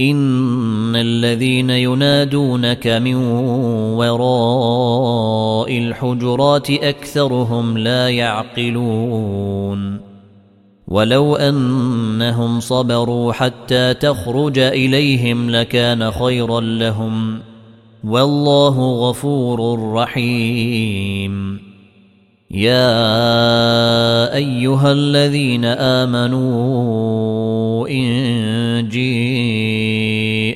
إن الذين ينادونك من وراء الحجرات أكثرهم لا يعقلون ولو أنهم صبروا حتى تخرج إليهم لكان خيرا لهم والله غفور رحيم يا أيها الذين آمنوا إن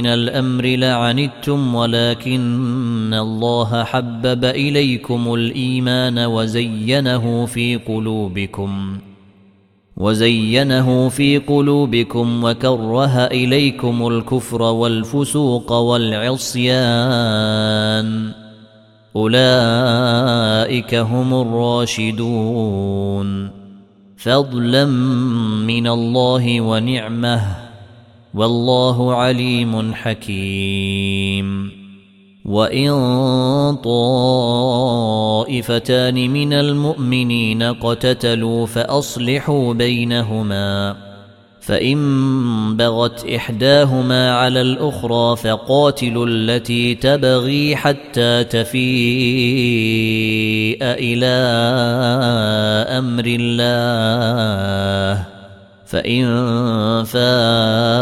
الأمر لعنتم ولكن الله حبب إليكم الإيمان وزينه في قلوبكم وزينه في قلوبكم وكره إليكم الكفر والفسوق والعصيان. أولئك هم الراشدون. فضلا من الله ونعمة. والله عليم حكيم. وإن طائفتان من المؤمنين اقتتلوا فأصلحوا بينهما فإن بغت إحداهما على الأخرى فقاتلوا التي تبغي حتى تفيء إلى أمر الله. فإن فاءت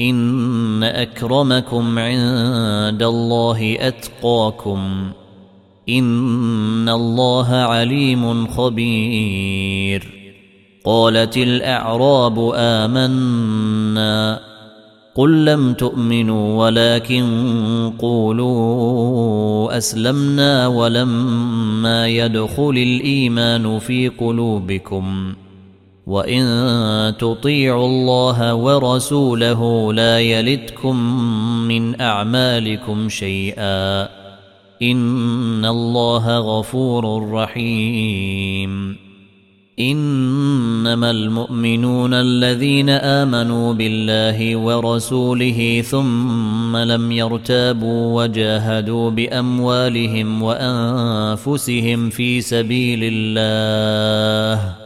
ان اكرمكم عند الله اتقاكم ان الله عليم خبير قالت الاعراب امنا قل لم تؤمنوا ولكن قولوا اسلمنا ولما يدخل الايمان في قلوبكم وان تطيعوا الله ورسوله لا يلتكم من اعمالكم شيئا ان الله غفور رحيم انما المؤمنون الذين امنوا بالله ورسوله ثم لم يرتابوا وجاهدوا باموالهم وانفسهم في سبيل الله